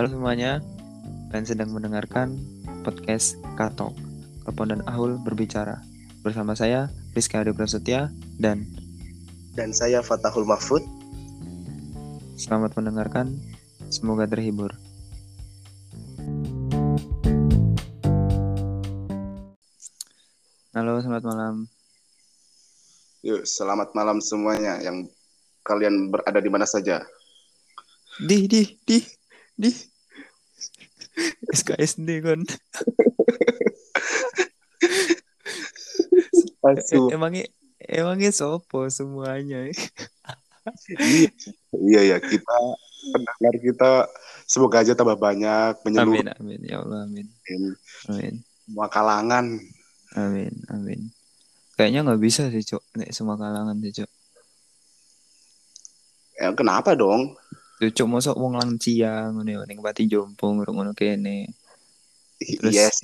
Halo semuanya, kalian sedang mendengarkan podcast Katok. Kepon dan Ahul berbicara. Bersama saya, Rizky Adi Prasetya, dan Dan saya Fatahul Mahfud. selamat mendengarkan. Semoga terhibur. Halo, selamat malam. Yuk, selamat malam semuanya yang kalian berada di mana saja. Di, di, di, di. SKSD kan. Asu. emangnya emangnya sopo semuanya. iya ya, kita pendengar kita semoga aja tambah banyak menyeluruh Amin, amin. Ya Allah, amin. Amin. semua kalangan. Amin, amin. Kayaknya nggak bisa sih, Cok. Nek semua kalangan sih, Cok. Ya, kenapa dong? Cok, mosok wong lancia ngono ya, ning pati jompo ngono kene. Terus- yes.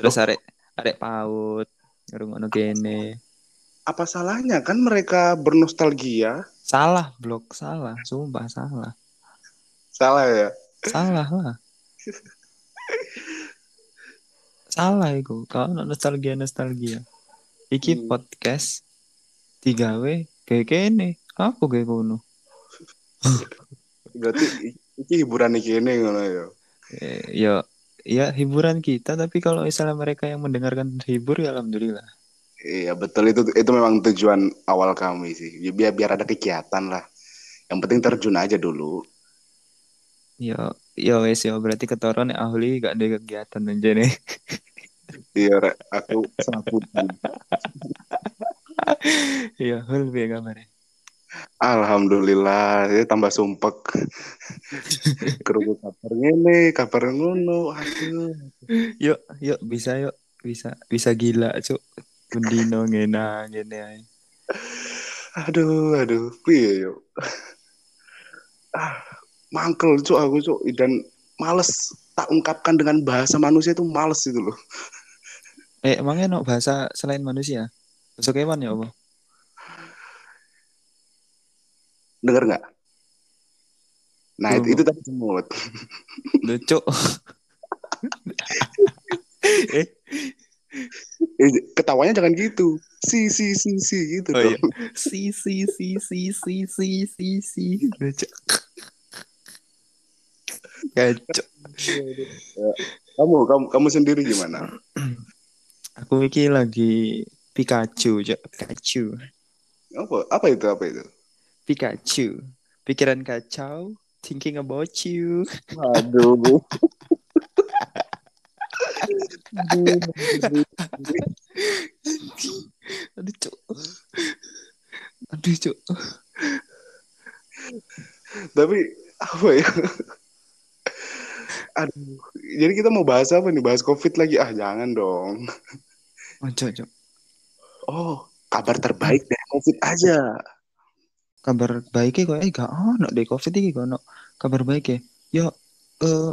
Terus arek arek paut ngono kene. Apa salahnya kan mereka bernostalgia? Salah, blok, salah. Sumpah salah. Salah ya. Salah lah. salah iku. Kalau nostalgia nostalgia. Iki Hmm. podcast tiga w kayak kene. Apa kayak kono? Berarti i- iki hiburan iki ini ngono ya. Eh, ya ya hiburan kita tapi kalau misalnya mereka yang mendengarkan terhibur ya alhamdulillah Iya betul itu itu memang tujuan awal kami sih. Ya, biar biar ada kegiatan lah. Yang penting terjun aja dulu. ya ya wes ya berarti ketoron ahli gak ada kegiatan aja nih Iya, aku sapu. ya hul piye kabarnya Alhamdulillah, ya tambah sumpek. Kerungu kabar ngene, kabar ngono. Aduh. yuk yuk bisa yuk bisa bisa gila cuk Bendino ngena ngene ae. Aduh, aduh. Piye yo? Ah, mangkel cuk aku cuk dan males tak ungkapkan dengan bahasa manusia itu males itu loh. eh emangnya no bahasa selain manusia bahasa kewan ya apa Dengar nggak? Nah, itu, itu tadi semut. Lucu. Eh. eh. Ketawanya jangan gitu. Si si si si gitu oh, iya. dong. Iya. Si si si si si si si si. Lucu. Kacau. Kamu kamu kamu sendiri gimana? Aku mikir lagi Pikachu, Pikachu. Apa? Apa itu? Apa itu? Pikachu. Pikiran kacau, thinking about you. Aduh. Aduh, Cok. Aduh, Cok. Tapi apa ya? Aduh. Jadi kita mau bahas apa nih? Bahas COVID lagi? Ah, jangan dong. Oh, Cok, Cok. Oh, kabar terbaik dari COVID aja. Kabar baiknya kok eh gak ono deh Covid iki gak ono. Kabar baik ya. Ya eh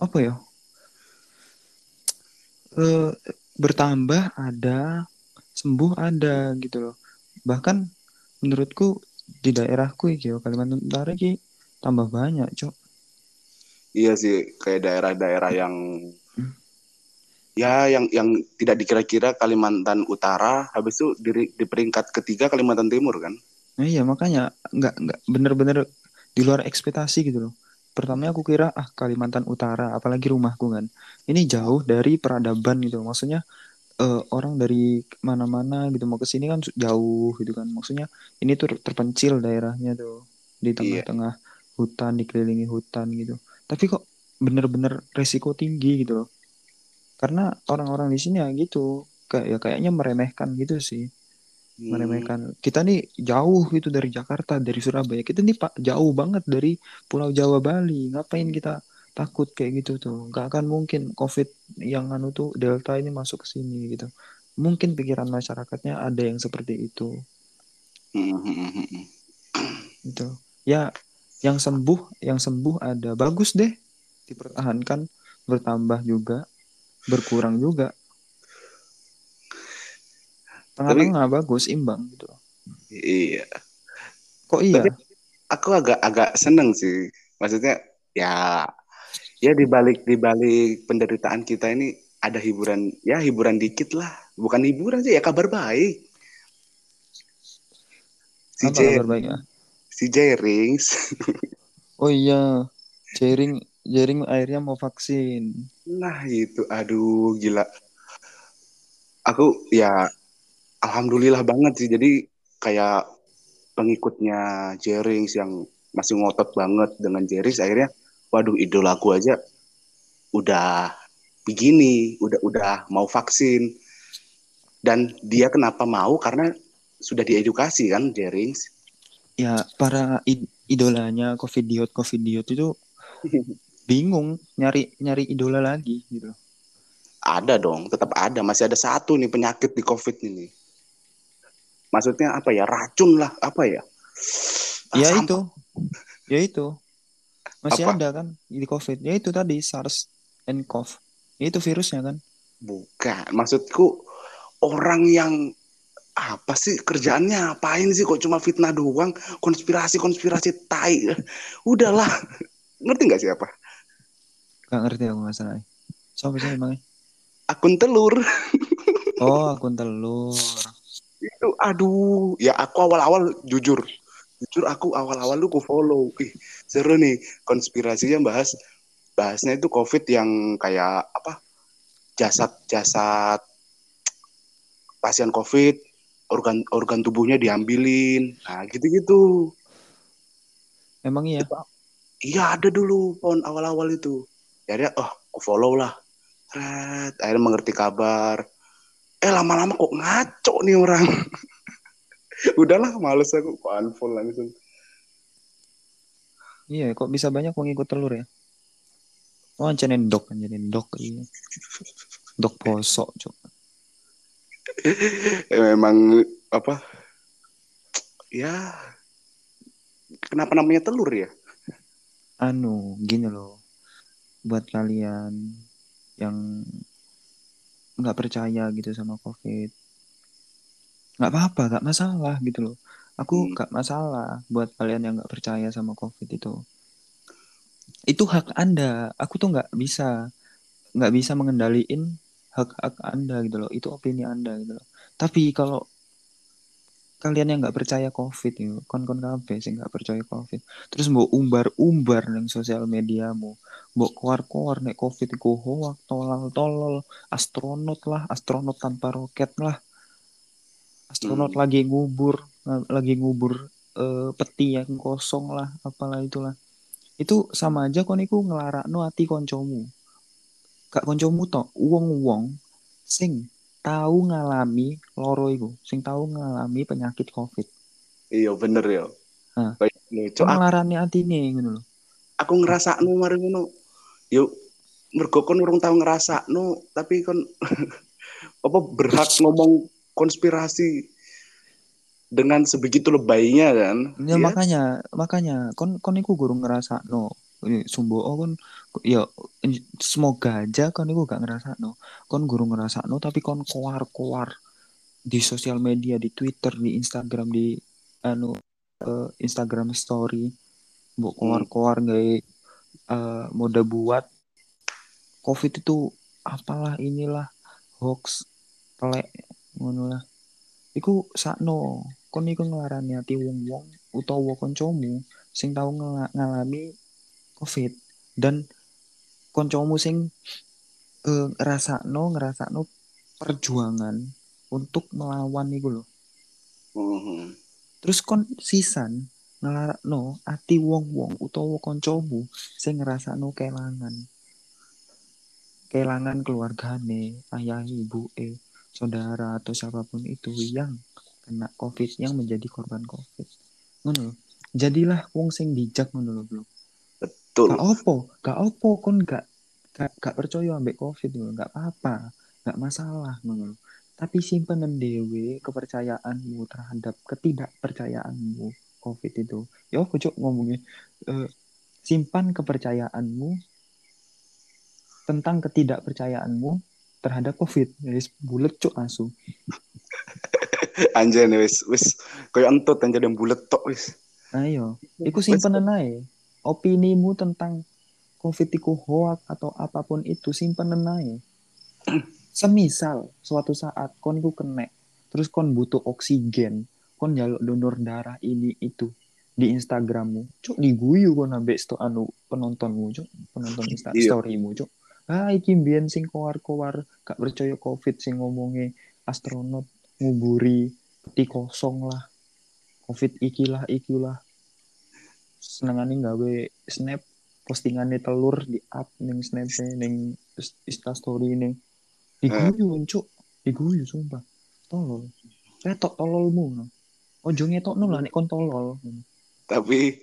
apa ya? Eh bertambah ada, sembuh ada gitu loh. Bahkan menurutku di daerahku yo Kalimantan Utara iki tambah banyak, Cok. Iya sih, kayak daerah-daerah yang Hmm. ya yang yang tidak dikira-kira Kalimantan Utara, habis itu di, di peringkat ketiga Kalimantan Timur kan? Nah, iya makanya nggak nggak bener-bener di luar ekspektasi gitu loh. Pertamanya aku kira ah Kalimantan Utara, apalagi rumahku kan. Ini jauh dari peradaban gitu. loh. Maksudnya eh, orang dari mana-mana gitu mau ke sini kan jauh gitu kan. Maksudnya ini tuh terpencil daerahnya tuh di tengah-tengah hutan, dikelilingi hutan gitu. Tapi kok bener-bener resiko tinggi gitu loh. Karena orang-orang di sini ya gitu, kayak ya kayaknya meremehkan gitu sih. Meremehkan. Kita nih jauh gitu dari Jakarta dari Surabaya. Kita nih pak jauh banget dari Pulau Jawa Bali. Ngapain kita takut kayak gitu tuh? Nggak akan mungkin COVID yang anu tuh Delta ini masuk ke sini gitu. Mungkin pikiran masyarakatnya ada yang seperti itu. Hmm, hmm, hmm, hmm. gitu. Ya yang sembuh yang sembuh ada. Bagus deh dipertahankan bertambah juga berkurang juga tengah-tengah bagus imbang gitu Iya. kok iya Tapi aku agak agak seneng sih. Maksudnya ya ya di balik di balik penderitaan kita ini ada hiburan ya hiburan dikit lah bukan hiburan sih ya kabar baik si Apa kabar baiknya? si Jerings Oh iya, jaring jaring akhirnya mau vaksin. nah itu aduh gila aku ya alhamdulillah banget sih. Jadi kayak pengikutnya Jerings yang masih ngotot banget dengan Jerings akhirnya waduh idola aku aja udah begini udah udah mau vaksin. Dan dia kenapa mau? Karena sudah diedukasi kan Jerings? Ya para id- idolanya Covidiot Covidiot itu bingung nyari nyari idola lagi gitu. ada dong tetap ada. Masih ada satu nih penyakit di COVID ini maksudnya apa ya racun lah apa ya Ah, Ya sampah. itu, ya itu masih Apa? ada kan di COVID. Ya itu tadi SARS and CoV. Ya itu virusnya kan. Bukan, maksudku orang yang apa sih kerjaannya apain sih kok cuma fitnah doang, konspirasi-konspirasi tai. Udahlah. Ngerti nggak siapa? Gak ngerti aku masalahnya. Siapa sih emangnya? Akun telur. Oh akun telur. Itu aduh, ya aku awal-awal jujur. Jujur aku awal-awal lu ku follow. Ih, seru nih konspirasinya bahas bahasnya itu Covid yang kayak apa? Jasad-jasad pasien Covid organ organ tubuhnya diambilin. Nah, gitu-gitu. Emang iya. Iya ada dulu pon awal-awal itu. Ya dia, oh aku follow lah. Red, akhirnya mengerti kabar. Eh lama-lama kok ngaco nih orang. Udahlah males aku kok unfollow langsung. Iya, kok bisa banyak pengikut telur ya? Oh, ancanin dok, ancanin dok. Iya. Dok posok, cok. Eh, memang apa? Ya kenapa namanya telur ya? Anu, gini loh. Buat kalian yang nggak percaya gitu sama COVID. Nggak apa-apa, nggak masalah gitu loh. Aku Hmm. nggak masalah buat kalian yang nggak percaya sama COVID itu. Itu hak Anda. Aku tuh nggak bisa nggak bisa mengendaliin hak-hak Anda gitu loh. Itu opini Anda gitu loh. Tapi kalau kalian yang nggak percaya COVID itu, kon-kon kabeh sing nggak percaya COVID, terus mau umbar-umbar nang sosial mediamu, mau keluar-keluar nek COVID iku hoak, tolol-tolol, astronot lah, astronot tanpa roket lah, astronot Hmm. lagi ngubur, lagi ngubur eh, peti yang kosong lah, apalah itulah. Itu sama aja kon iku ngelarakno ati koncomu. Gak koncomu tok, wong-wong sing tahu ngalami loro iku, sing tahu ngalami penyakit COVID. Iya bener ya. Lucu. Cok Aku, ngelarani atine ngono lho. aku ngerasa nu mari ngono. Yuk mergo kon urung tau ngerasa nu tapi kon apa berhak ngomong konspirasi dengan sebegitu lebaynya kan? Ya, Iya. makanya makanya kon kon iku gurung ngerasakno. Ini Sumbo oh, kon ya semoga aja kon iku gak ngerasakno. Kon gurung ngerasakno tapi kon koar-koar di sosial media, di Twitter, di Instagram, di anu eh, Instagram story mbok koar-koar gawe eh, mode buat COVID itu apalah inilah hoax telek ngono lah. Iku sakno kon iku nglarani ati wong-wong utawa kancamu sing tau ngela- ngalami COVID dan kancamu sing eh, ngrasakno ngrasakno perjuangan untuk melawan iku lho. Mhm. Terus kon sisan ngelarakno ati wong-wong utawa kancamu sing ngrasakno kelangan. Kelangan keluargane, ayah, ibu, eh, saudara atau siapa pun itu yang kena COVID, yang menjadi korban COVID. Ngono. Jadilah wong sing bijak ngono lho, Bro. Betul. Gak opo, gak opo kon gak gak, gak percaya ambek COVID lho, gak apa-apa, gak masalah ngono. Tapi simpenan dewe kepercayaanmu terhadap ketidakpercayaanmu COVID itu. Ya apa cok ngomongnya? Eh, simpan kepercayaanmu tentang ketidakpercayaanmu terhadap COVID. Wis bulet cok langsung. Anjay wis wis koyo entut anjay yang bulet tok wis. Ayo, iku simpenan ae. Opinimu tentang covid itu hoak atau apa pun itu simpen aja semisal suatu saat kon iku kena terus kon butuh oksigen kon jaluk donor darah ini itu di Instagrammu. Cuk diguyu kon ambek sto anu penontonmu cuk. Penonton Insta Iya. storymu cuk. Ah iki mbiyen sing kowar-kowar gak percaya covid sing ngomongnya astronot nguburi peti kosong lah. Covid ikilah ikilah. Senengane gawe snap postingannya telur di up ning snap ning insta story ning diguyu cuk. Diguyu sumpah. Tolol. Retok tololmu no. Ojo ngetokno lah nek kon tolol Tapi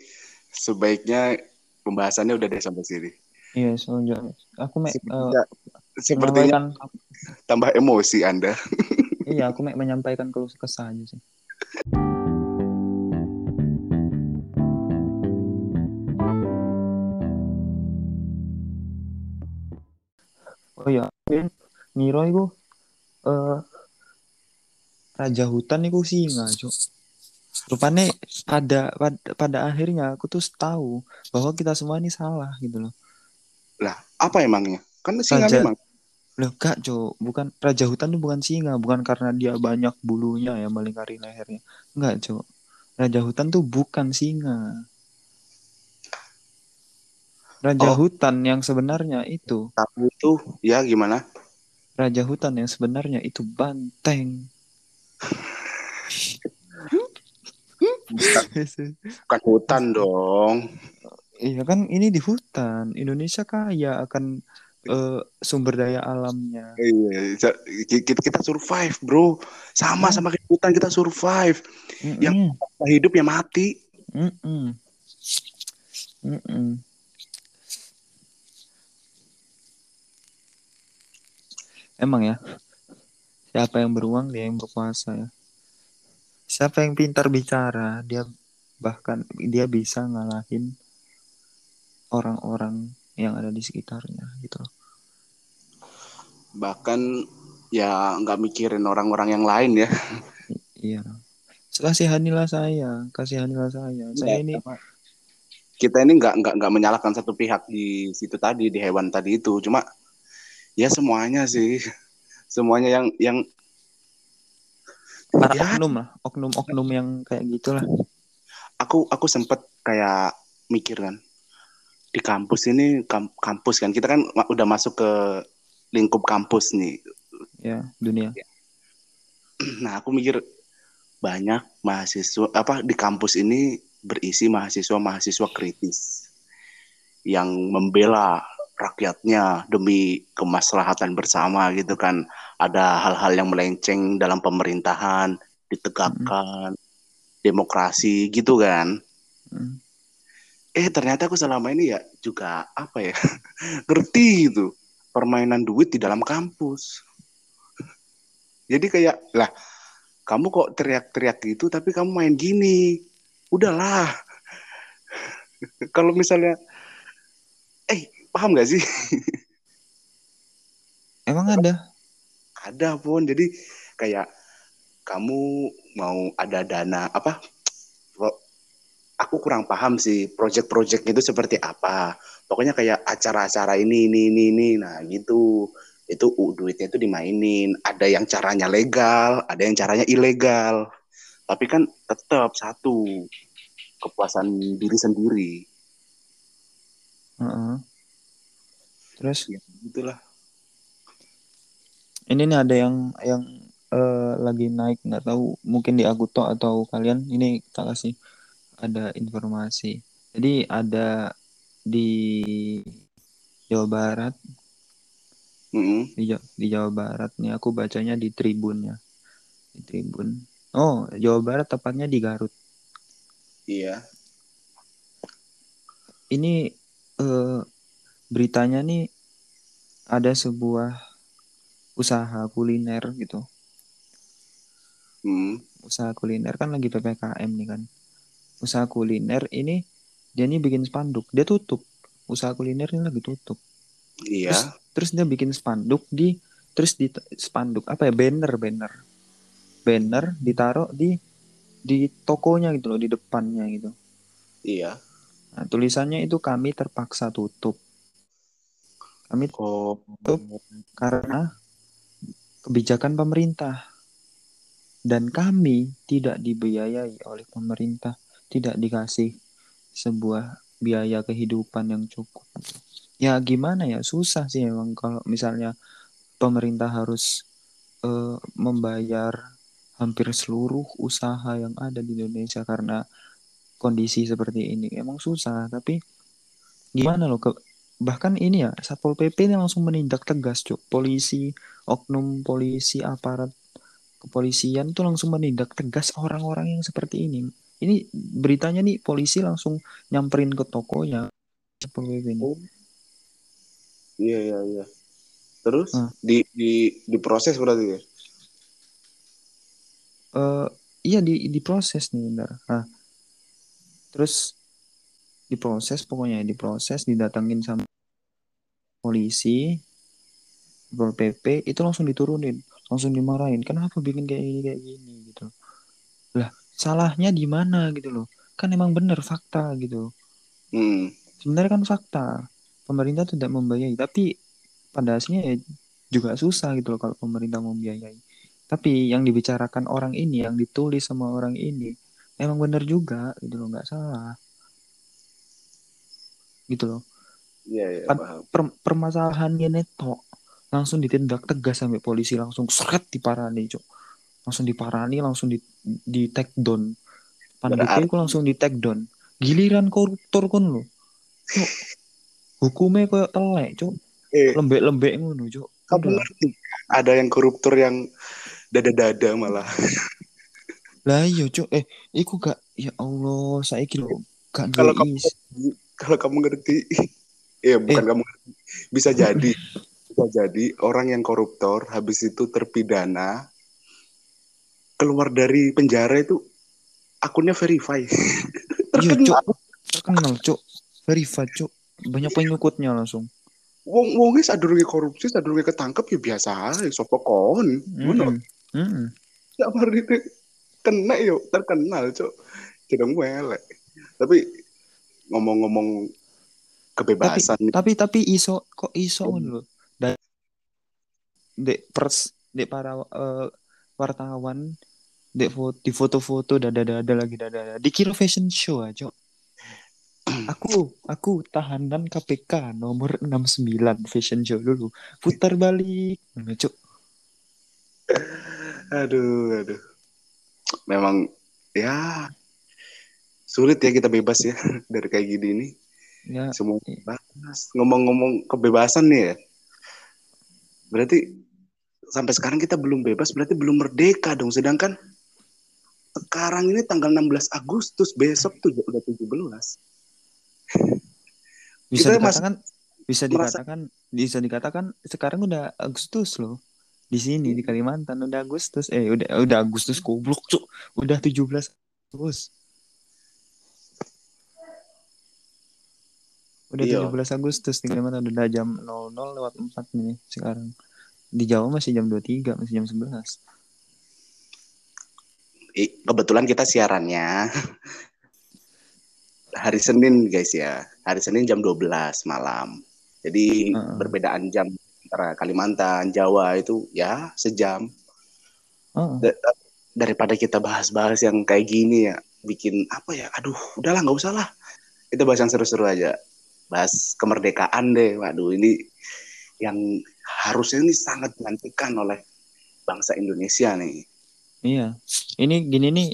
sebaiknya pembahasannya udah deh sampai sini. iya soalnya aku mek eh, Sepertinya, tambah emosi Anda. iya aku mek menyampaikan keluh kesah aja sih. Oh iya Win, ngira iku eh raja hutan iku singa cuk rupanya pada, pada pada akhirnya aku tuh tahu bahwa kita semua ini salah gitu loh Lah, apa emangnya? Kan singa Raja- memang. Loh, gak, Jo. Bukan raja hutan itu bukan singa, bukan karena dia banyak bulunya ya melingkari lehernya. Enggak, Jo. Raja hutan tuh bukan singa. Raja Oh. hutan yang sebenarnya itu, Kamu itu ya gimana? raja hutan yang sebenarnya itu banteng. Bukan hutan dong. Iya kan ini di hutan. Indonesia kaya akan eh, sumber daya alamnya. Iya, kita, kita survive, bro. Sama Hmm. sama kayak hutan kita survive. Mm-mm. Hidup ya mati. Mm-mm. Mm-mm. Emang ya, siapa yang beruang dia yang berkuasa ya. Siapa yang pintar bicara, dia bahkan dia bisa ngalahin orang-orang yang ada di sekitarnya gitu. Bahkan ya nggak mikirin orang-orang yang lain ya. Iya. Kasihanilah saya, kasihanilah saya. Saya ini kita ini nggak nggak nggak menyalahkan satu pihak di situ tadi di hewan tadi itu cuma ya semuanya sih semuanya yang yang para Ya. oknum lah, oknum-oknum yang kayak gitulah. aku aku sempet kayak mikir kan di kampus ini kam- kampus kan kita kan udah masuk ke lingkup kampus nih Ya, dunia. nah aku mikir banyak mahasiswa apa di kampus ini berisi mahasiswa-mahasiswa kritis yang membela rakyatnya demi kemaslahatan bersama gitu kan. Ada hal-hal yang melenceng dalam pemerintahan ditegakkan demokrasi gitu kan. Hmm. eh ternyata aku selama ini ya juga apa ya ngerti gitu permainan duit di dalam kampus. Jadi kayak lah kamu kok teriak-teriak gitu tapi kamu main gini udahlah. Kalau misalnya paham gak sih? Emang ada? ada pun jadi kayak kamu mau ada dana apa aku kurang paham sih project-project itu seperti apa. Pokoknya kayak acara-acara ini ini ini ini. Nah gitu. Itu uh, duitnya itu dimainin. Ada yang caranya legal ada yang caranya ilegal. Tapi kan tetap satu kepuasan diri sendiri. Heeh. Terus ya gitulah ini nih ada yang yang eh, lagi naik nggak tahu mungkin di Aguto atau kalian ini kita kasih ada informasi. Jadi ada di Jawa Barat Mm-mm. di, Ja- di Jawa Barat nih aku bacanya di Tribun ya di Tribun. Oh Jawa Barat tepatnya di Garut. iya Ini eh, beritanya nih ada sebuah usaha kuliner gitu. Mm. Usaha kuliner kan lagi PPKM nih kan. Usaha kuliner ini dia nih bikin spanduk, dia tutup. Usaha kuliner ini lagi tutup. iya Terus dia bikin spanduk di terus di spanduk apa ya banner banner. Banner ditaruh di di tokonya gitu loh, di depannya gitu. iya Nah, tulisannya itu kami terpaksa tutup. Kami Oh. tutup karena kebijakan pemerintah. Dan kami tidak dibiayai oleh pemerintah, tidak dikasih sebuah biaya kehidupan yang cukup. Ya gimana ya, susah sih emang kalau misalnya pemerintah harus eh, membayar hampir seluruh usaha yang ada di Indonesia karena kondisi seperti ini. Emang susah, tapi gimana loh ke bahkan ini ya Satpol PP ini langsung menindak tegas, Cuk. Polisi, oknum polisi, aparat kepolisian tuh langsung menindak tegas orang-orang yang seperti ini. Ini beritanya nih polisi langsung nyamperin ke tokonya Satpol PP ini. Oh. Iya iya iya. Terus Ah. di di diproses berarti ya? Eh, iya di diproses nih bentar. Nah, terus diproses pokoknya diproses didatengin sama polisi Satpol PP itu langsung diturunin langsung dimarahin. Kenapa bikin kayak gini kayak gini gitu? Lah salahnya di mana gitu loh? Kan emang bener fakta gitu. Hmm. sebenarnya kan fakta. Pemerintah tidak membiayai. Tapi pada aslinya ya juga susah gitu loh kalau pemerintah membiayai. Tapi yang dibicarakan orang ini yang ditulis sama orang ini emang bener juga gitu loh nggak salah. Gitu loh Iya iya Kan paham. per- permasalahannya neto. Langsung ditindak tegas sampai polisi langsung seret diparani cok langsung diparani langsung di di take down. Pandite Berarti- ku langsung di take down. Giliran koruptor kon lo cok hukumnya kayak telek cok Eh, lembek-lembek ngono cok kamu ngerti? Ada yang koruptor yang dada-dada malah. lah iya cok eh iku gak ya Allah saya kira gak Kalau kamu kalau kamu ngerti, ya bukan Eh. kamu bisa jadi bisa jadi orang yang koruptor habis itu terpidana keluar dari penjara itu akunnya verify. iya Terkenal. cok terkenal cok verified cok banyak pengikutnya langsung Wong wongnya sadurunge korupsi, sadurunge ketangkep ya biasa aja, sopo kon. Ngono. Ya mari itu kena yo, terkenal, Cuk. Jeneng elek. Tapi ngomong-ngomong kebebasan tapi tapi iso kok iso Hmm. ngono lho da dek pers dek para eh, wartawan dek foto di foto-foto dada-dada lagi dada dikira fashion show aja aku aku tahanan KPK nomor 69 fashion show dulu putar balik Cuk. aduh, aduh. Memang ya sulit ya kita bebas ya dari kayak gini nih. Ya Semua bebas. Ngomong-ngomong kebebasan nih ya. Berarti sampai sekarang kita belum bebas, berarti belum merdeka dong. Sedangkan sekarang ini tanggal 16 Agustus, besok tuh udah 17. bisa Kita dikatakan bisa merasa- dikatakan bisa dikatakan sekarang udah Agustus loh di sini di Kalimantan udah Agustus eh udah udah Agustus goblok cuk udah 17 Agustus udah Iya. 17 Agustus di Kalimantan udah jam 00 lewat 4 nih sekarang di Jawa masih jam 23 masih jam 11 I- kebetulan kita siarannya hari Senin guys ya. Hari Senin jam 12 malam. Jadi Heeh. perbedaan jam antara Kalimantan, Jawa itu ya sejam. Da- Daripada kita bahas-bahas yang kayak gini ya, bikin apa ya? Aduh, udahlah nggak usah lah. Kita bahas yang seru-seru aja. Bahas kemerdekaan deh. Waduh, ini yang harusnya ini sangat dinantikan oleh bangsa Indonesia nih. iya ini gini nih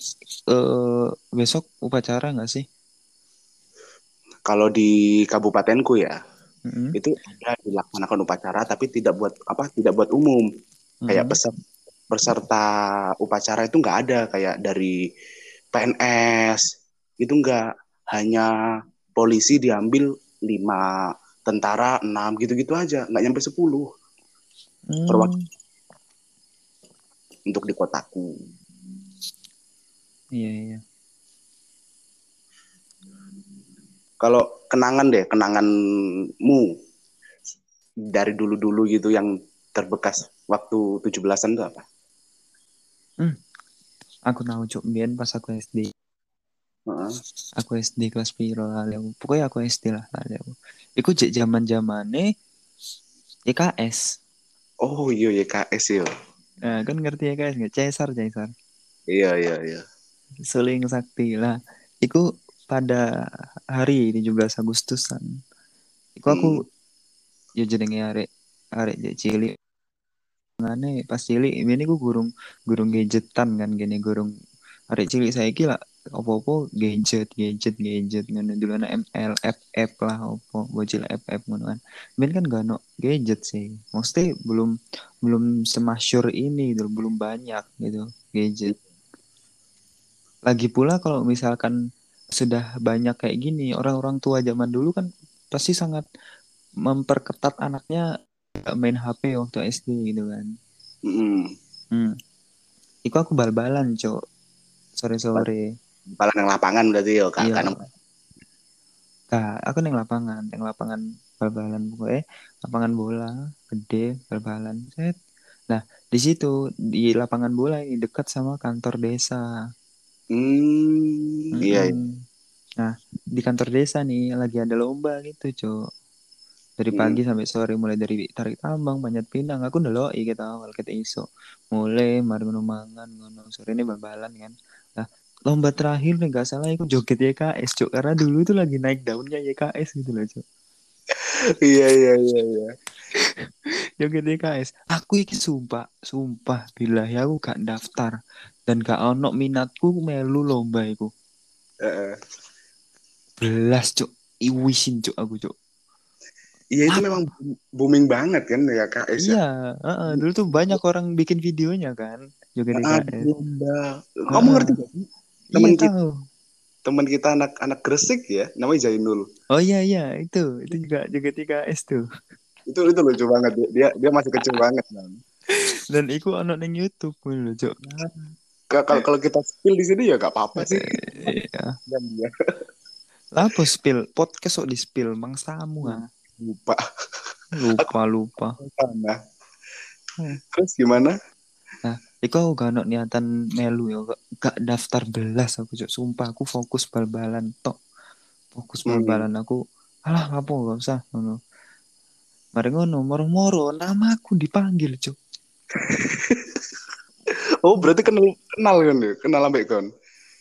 eh besok upacara nggak sih Kalau di kabupatenku ya, Mm-mm. itu ada dilaksanakan upacara tapi tidak buat apa tidak buat umum kayak Mm-mm. peserta, peserta upacara itu nggak ada kayak dari PNS itu nggak hanya polisi diambil lima tentara enam gitu-gitu aja. Nggak nyampe 10 Hmm. perwak- untuk di kotaku. Iya iya. Kalau kenangan deh kenanganmu. Dari dulu-dulu gitu yang terbekas waktu 17-an itu apa? aku tahu cuk. Pas aku SD Heeh. aku SD kelas piro lali aku pokoknya aku SD lah lali aku iku cek zaman zamane YKS. Oh iya YKS ya. Nah, kan ngerti YKS nggak? Cesar, Cesar. Iya iya iya. Suling Sakti lah. Iku pada hari 17 Agustusan. Iku aku Hmm. ya jenenge arek arek jek cilik. Ngane pas cilik ini ku gurung gurung gadgetan kan gini gurung arek cilik saiki lah opo-opo gadget gadget gadget ngono dulu ana ML FF lah opo bocil FF ngono kan. Ben kan gak ono gadget sih. Maksudnya belum belum semasyur ini gitu, belum banyak gitu gadget. Lagi pula kalau misalkan sudah banyak kayak gini, orang-orang tua zaman dulu kan pasti sangat memperketat anaknya main HP waktu SD gitu kan. Mm-mm. Hmm. Iku aku bal-balan, Cok. Sore-sore. Balan yang lapangan berarti ya kak. Iya. Kan Kak, aku neng lapangan, neng lapangan bal-balan pokoknya lapangan bola gede bal-balan. Set. Nah, di situ di lapangan bola ini dekat sama kantor desa. Hmm, iya. iya. Mm-mm. Nah, di kantor desa nih lagi ada lomba gitu, Cok. Dari Hmm. pagi sampai sore mulai dari tarik tambang, panjat pinang, aku ndelok kita awal kita iso. Mulai mari mangan ngono sore ini bal-balan kan. Lomba terakhir nih gak salah aku joget YKS, Cok. Karena dulu itu lagi naik daunnya YKS gitu loh, Cok. Iya iya iya iya. Joget YKS. Aku iki sumpah, sumpah bila ya aku gak daftar dan gak ono minatku melu lomba iku. Heeh. Belas, Cok. Iwisin, Cok, aku, Cok. Iya itu memang booming banget kan ya KS ya. Iya, heeh, dulu tuh banyak orang bikin videonya kan, joget Ah, YKS. lomba. Kamu Ah. ngerti gak sih? Temen Iya kita, tahu. teman kita anak-anak Gresik ya, namanya Zainul. Oh iya iya itu itu juga joget YKS tuh. Itu itu lucu banget dia dia, masih kecil banget man. Dan iku ono ning YouTube. Ka- Kalau kalau kita spill di sini ya gak apa-apa sih. Iya. Dan dia Lapo spill podcast kok di spill mangsamu ah. lupa Lupa lupa. sana. Hmm. Terus gimana? Iku aku gak niatan melu ya, gak, gak daftar belas aku Cok. Sumpah aku fokus bal-balan tok. Fokus Hmm. bal-balan aku. Alah, apa gak usah ngono. Mari ngono, moro-moro nama aku dipanggil, Cok. Oh berarti kenal kenal kan ya? Kenal ambek kon.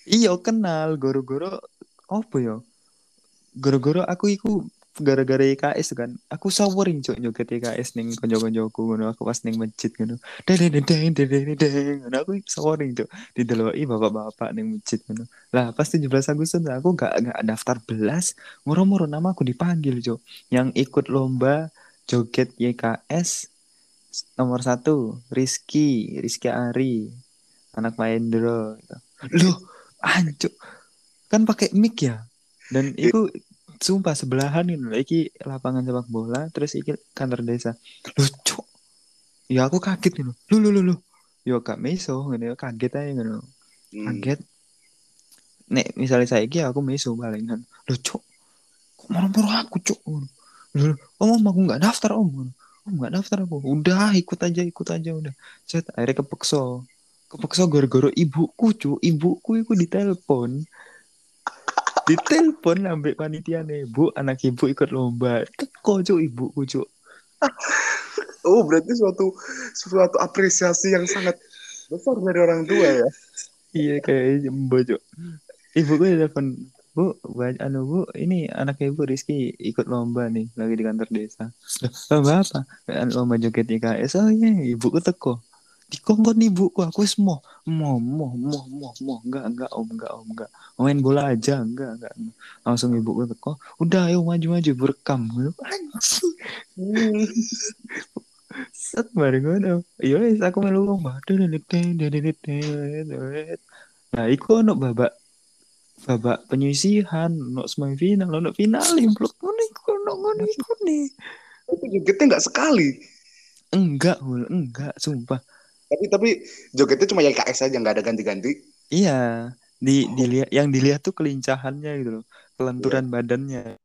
Iya kenal goro-goro apa ya? Goro-goro aku iku gara-gara IKS kan. Aku sawering cok joget IKS ning kanca-kancaku ngono aku pas ning masjid ngono. Deng deng deng deng deng deng. Ngono aku sawering cok dideloki bapak-bapak ning masjid ngono. Lah pas 17 Agustus aku gak gak daftar belas, moro-moro nama aku dipanggil cok. Yang ikut lomba joget YKS nomor satu Rizky Rizky Ari anak Mahendro gitu. loh anjuk kan pakai mic ya dan itu sumpah sebelahan ini loh iki lapangan sepak bola terus iki kantor desa. Cok ya aku kaget nih lu lu lu lu yo kak meso ngene. Kaget aja ngono Hmm. kaget. Nek misalnya saya iki aku meso palingan cok kok marah-marah aku cok Ngono. Loh, om om aku nggak daftar om. Om nggak daftar aku udah ikut aja ikut aja udah. Set akhirnya kepekso kepekso gara-gara ibuku cu ibuku itu ditelepon ditelepon ambek panitia nih bu anak ibu ikut lomba. Teko cu ibuku cu Oh berarti suatu suatu apresiasi yang sangat besar dari orang tua ya. iya kayak jembo cu ibuku telepon bu anu bu ini anak ibu Rizky ikut lomba nih lagi di kantor desa. Lomba apa? Lomba joget IKS oh iya ibuku teko dikongkon ibuku aku wis moh moh moh moh moh moh. Enggak enggak om enggak om enggak main bola aja enggak enggak langsung ibuku teko udah ayo maju maju berekam. Set bareng ngono iya wis aku melu lomba nah iku ono babak babak penyisihan ono semifinal ono final impluk ngono iku ono ngono iku nih. Itu jogetnya nggak sekali. enggak enggak sumpah Tapi tapi jogetnya cuma YKS aja nggak ada ganti-ganti. iya di dilihat yang dilihat tuh kelincahannya gitu loh kelenturan badannya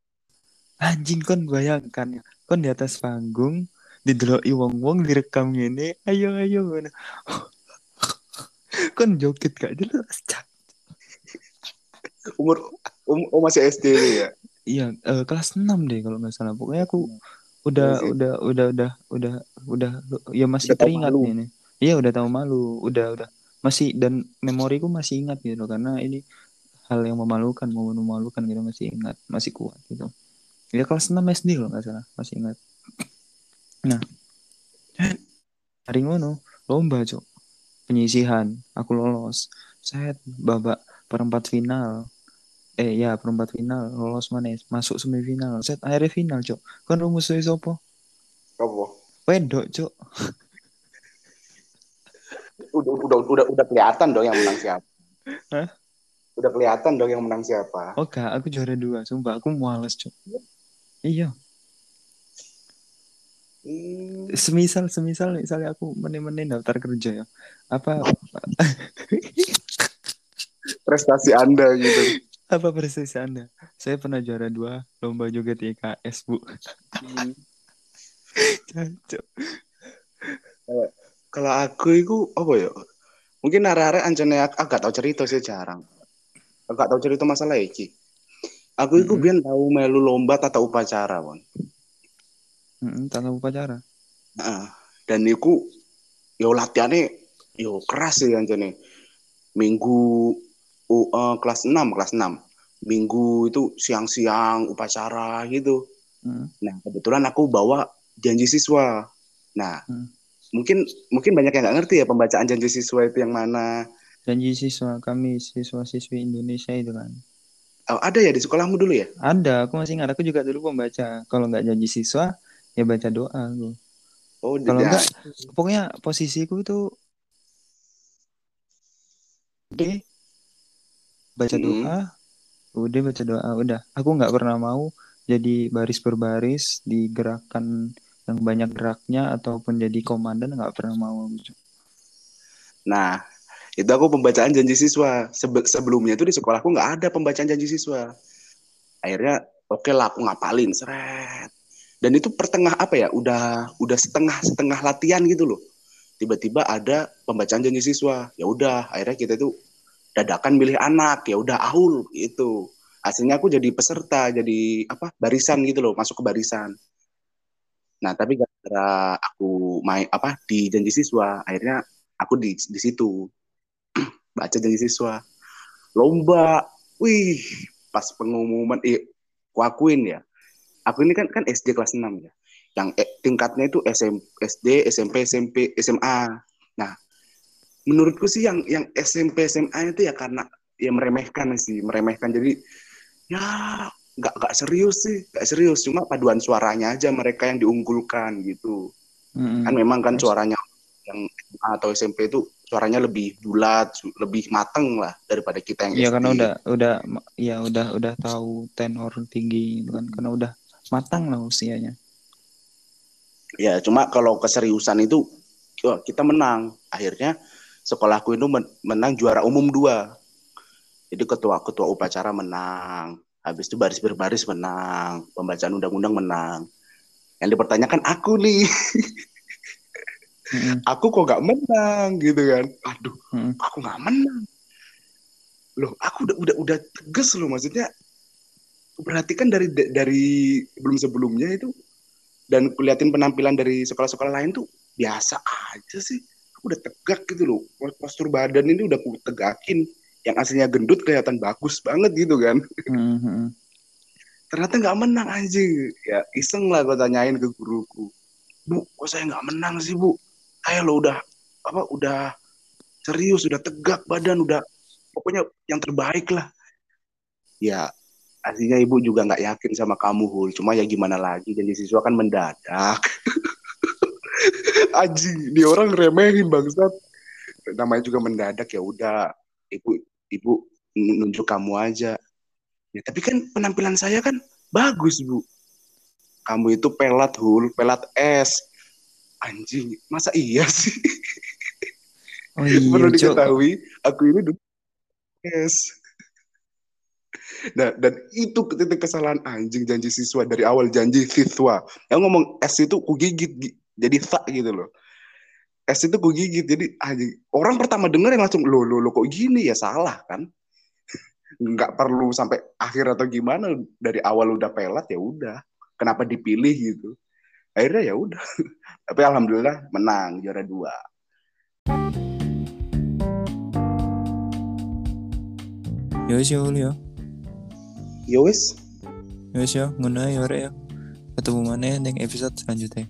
anjing kon bayangkan kon di atas panggung dideloki wong-wong direkam gini ayo ayo kon joget gak jelas Cak. Umur um, oh masih SD nih ya. iya eh, kelas 6 deh kalau nggak salah pokoknya aku udah Iya udah udah udah udah udah ya masih Udah teringat nih nih. Iya udah tahu malu, udah udah. Masih dan memoriku masih ingat gitu karena ini hal yang memalukan momen memalukan gitu masih ingat masih kuat gitu. Ya kelas 6 SD loh nggak salah masih ingat. Nah hari ngono lomba cok. Penyisihan aku lolos. Saya babak perempat final. Eh ya perempat final lolos mana masuk semifinal. Set akhirnya final cok. Kan rumusnya sopo? Apa? wedok cok Udah, udah, udah, udah kelihatan dong yang menang siapa. Hah? Udah kelihatan dong yang menang siapa. oh gak aku juara dua sumpah aku males cok iya Hmm, semisal semisal misalnya aku menin-menin daftar kerja ya apa prestasi Anda gitu. apa prestasi anda saya pernah juara dua lomba joget IKS bu Hmm. Cocok. Kalau aku itu apa ya? Mungkin arah-arah ancane aku agak tahu cerita sih jarang. Agak tahu cerita masalah iki. Aku itu Mm-mm. biar tahu melu lomba tata upacara, Bon. Mm-mm, tata upacara Nah, dan iku yo latihannya yo keras sih ancane. Minggu uh, eh, kelas 6, kelas 6. Minggu itu siang-siang upacara gitu. Mm. Nah, kebetulan aku bawa janji siswa. Nah, Hmm. Mungkin mungkin banyak yang nggak ngerti ya pembacaan janji siswa itu yang mana. janji siswa kami siswa siswi Indonesia itu kan Oh, ada ya di sekolahmu dulu ya? ada aku masih ingat. Aku juga dulu pembaca. Kalau nggak janji siswa ya baca doa aku. Oh, kalau enggak pokoknya posisiku itu D baca Mm. doa. Udah baca doa udah. Aku nggak pernah mau jadi baris berbaris di gerakan yang banyak geraknya ataupun jadi komandan nggak pernah mau Nah, itu aku pembacaan janji siswa. Sebe- sebelumnya itu di sekolahku nggak ada pembacaan janji siswa. Akhirnya oke lah aku ngapalin seret. Dan itu pertengah apa ya? Udah udah setengah setengah latihan gitu loh. Tiba-tiba ada pembacaan janji siswa. Ya udah, akhirnya kita itu dadakan milih anak. Ya udah ahul gitu. Hasilnya aku jadi peserta, jadi apa? Barisan gitu loh, masuk ke barisan. Nah, tapi gara-gara aku main apa di janji siswa, akhirnya aku di di situ. Baca janji siswa. Lomba. Wih pas pengumuman eh aku akuin ya. Aku ini kan kan SD kelas 6 ya. Yang eh, tingkatnya itu SM, SD SMP SMP SMA nah menurutku sih yang yang SMP SMA itu ya karena ya meremehkan sih meremehkan. Jadi ya nggak nggak serius sih nggak serius cuma paduan suaranya aja mereka yang diunggulkan gitu Mm-mm. kan memang kan suaranya yang atau SMP itu suaranya lebih bulat, lebih mateng lah daripada kita yang Iya SD. karena udah udah ya udah udah tahu tenor tinggi gitu kan karena udah matang lah usianya. Ya, cuma kalau keseriusan itu wah, kita menang. Akhirnya sekolahku itu men- menang juara umum dua. Jadi ketua-ketua upacara menang. Habis itu baris berbaris menang. Pembacaan undang-undang menang. Yang dipertanyakan aku nih, Mm-mm. aku kok gak menang gitu kan. Aduh, Mm-mm. aku nggak menang. Loh, aku udah udah udah tegas loh maksudnya. Perhatikan dari dari sebelum-sebelumnya itu dan kuliatin penampilan dari sekolah-sekolah lain tuh biasa aja sih. Aku udah tegak gitu loh. Postur badan ini udah aku tegakin. Yang aslinya gendut kelihatan bagus banget gitu kan. Mm-mm. Ternyata nggak menang anjing. Ya iseng lah gue tanyain ke guruku. Bu, kok saya nggak menang sih bu? Kayak lo udah apa udah serius, udah tegak badan, udah pokoknya yang terbaik lah. Ya aslinya ibu juga nggak yakin sama kamu Hul. Cuma ya gimana lagi, janji siswa kan mendadak. Anjing, dia orang remehin bangsat. Namanya juga mendadak ya udah, ibu ibu nunjuk kamu aja. Ya, tapi kan penampilan saya kan bagus bu. Kamu itu pelat hul, pelat es. Anjing, masa iya sih? Oh iya, Perlu diketahui, aku ini dulu es. Nah, dan itu titik kesalahan anjing janji siswa dari awal janji siswa. Yang ngomong es itu ku gigit gi- jadi tak gitu loh. Es itu ku gigit jadi. Orang pertama denger yang langsung lo lo lo kok gini ya salah kan? Nggak perlu sampai akhir atau gimana dari awal udah pelat ya udah. Kenapa dipilih gitu? akhirnya ya udah tapi alhamdulillah menang juara dua ya Uli ya. ya wis Ya wis ya, ngono ya. Ketemu mana ning episode selanjutnya.